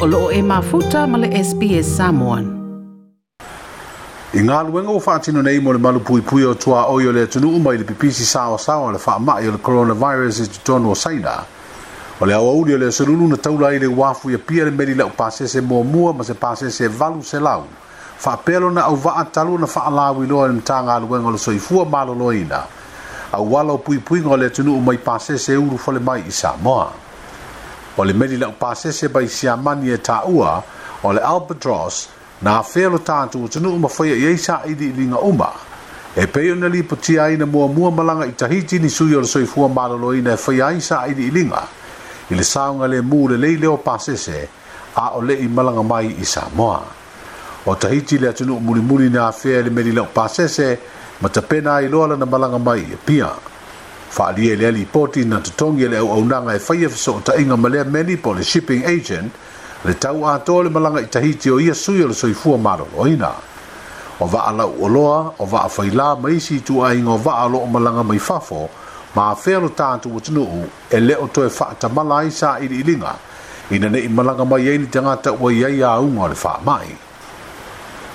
o loo e mafuta ma le SPS Samoan. I ngā luenga o whātino nei mo le malu pui pui o tua oi o le tunu umai le pipisi sawa sawa le wha o le coronavirus i e tutono o saina. O le awa uri o le sarulu na taula i le wafu i e apia le meri lau pasese mua mua ma se pasese valu se lau. Wha pelo na au waa talu na wha ala wilo le mta ngā luenga o le soifua malo loina. A wala o pui pui ngā le tunu umai pasese uru fole mai i Samoa o le meli lau pasese bai siamani e taua o le albatros na afelo tatu o tunuu mafaia e i eisa ili ilinga uma e pei ona lipotia ai na muamua malanga i tahiti ni sui o le soifua maloloina e faia ai i ili iliga i le saoga lemū lelei leo pasese a o le i malanga mai i samoa o tahiti le atunuu mulimuli na afea i le meli lau pasese ma tapena ailoa lana malanga mai e pia Faalie i lea lipoti na totogi e le auaunaga e faia fesootaʻiga tainga lea meli po le shipping agent le tau atoa le malaga i tahiti o ia sui o le soifua malolōina o vaalauʻoloa o vaafailā ma isi ituaiga o vaa loo malaga mai fafo ma afea lo tatou atunuu e lē o toe faatamala ai sa iliʻiliga ina neʻi malanga mai ai ni te gata ua i ai auga le faamaʻi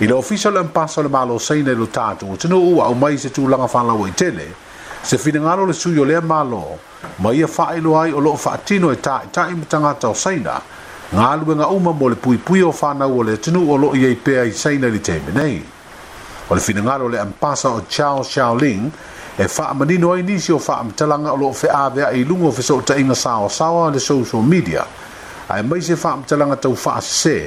i le ofisa o le mapasa o le malosaina i lo tatou atunuu aʻu mai se tulaga falaua i tele se finagalo le sui o lea malo ma ia faailoa ai o loo faatino e taʻitaʻi ma tagata o saina galuega uma mo le puipui o fanau o le atunuu o loo iai pea i saina i le taime nei o le finagalo o le ampasa o charles shaolin e faamanino ai nisi o faamatalaga o loo feaveaʻi i luga o fesoʻotaʻiga saoasaoa le social media ae mai se faamatalaga tau faasesē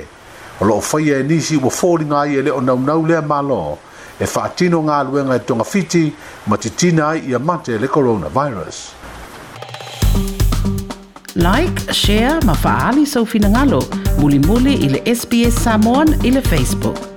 o loo faia e nisi ua foliga ai e lē o naunau lea malo e whaatino ngā luenga e tonga fiti ma te tina ai i a mate le coronavirus. Like, share, ma faali sau fina ngalo. Muli muli i SBS Samoan i Facebook.